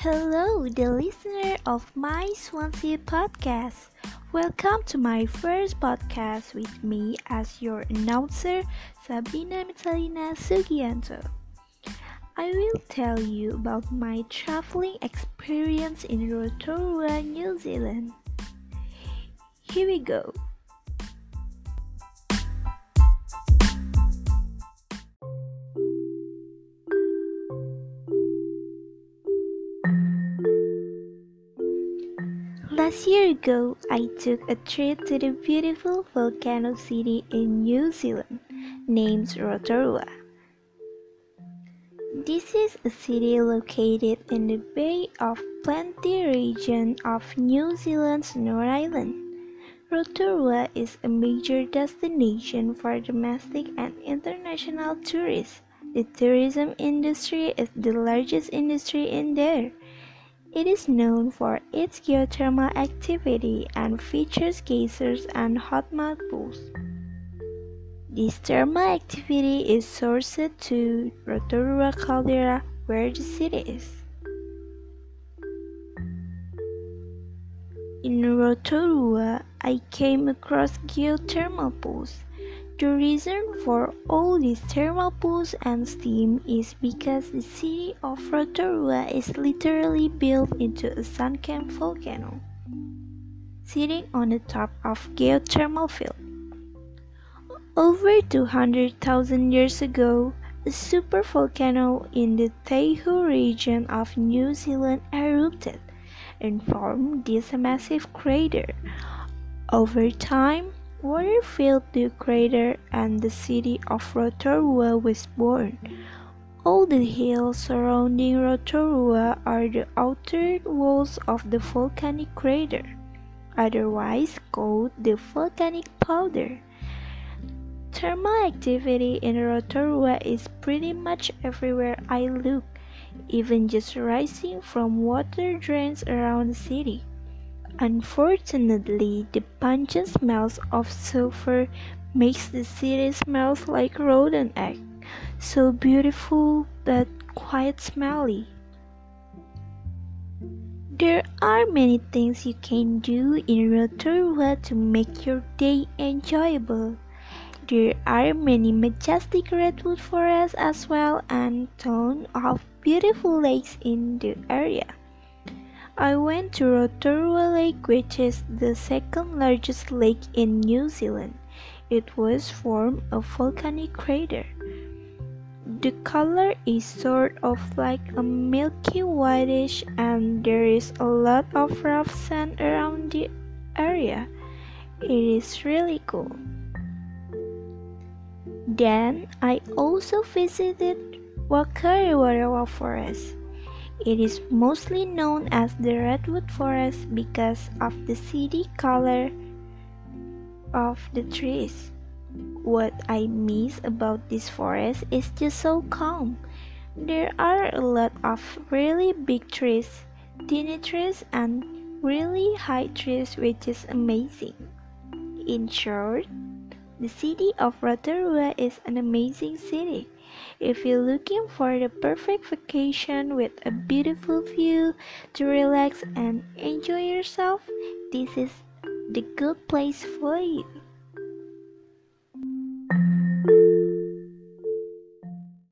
Hello, the listener of my Swansea podcast. Welcome to my first podcast with me as your announcer, Sabina Mitalina Sugianto. I will tell you about my traveling experience in Rotorua, New Zealand. Here we go. Last year ago, I took a trip to the beautiful volcano city in New Zealand named Rotorua. This is a city located in the Bay of Plenty region of New Zealand's North Island. Rotorua is a major destination for domestic and international tourists. The tourism industry is the largest industry in there. It is known for its geothermal activity and features geysers and hot mud pools. This thermal activity is sourced to Rotorua caldera where the city is. In Rotorua, I came across geothermal pools the reason for all these thermal pools and steam is because the city of Rotorua is literally built into a sunken volcano, sitting on the top of geothermal field. Over 200,000 years ago, a supervolcano in the Taihu region of New Zealand erupted and formed this massive crater. Over time, Water filled the crater and the city of Rotorua was born. All the hills surrounding Rotorua are the outer walls of the volcanic crater, otherwise called the volcanic powder. Thermal activity in Rotorua is pretty much everywhere I look, even just rising from water drains around the city. Unfortunately, the pungent smell of sulfur makes the city smell like rotten egg, so beautiful but quite smelly. There are many things you can do in Rotorua to make your day enjoyable. There are many majestic redwood forests as well and tons of beautiful lakes in the area. I went to Rotorua Lake which is the second largest lake in New Zealand. It was formed a volcanic crater. The color is sort of like a milky whitish and there is a lot of rough sand around the area. It is really cool. Then I also visited Whakarewarewa Forest. It is mostly known as the redwood forest because of the city color of the trees. What I miss about this forest is just so calm. There are a lot of really big trees, tiny trees, and really high trees, which is amazing. In short, the city of Rotorua is an amazing city. If you're looking for the perfect vacation with a beautiful view to relax and enjoy yourself, this is the good place for you.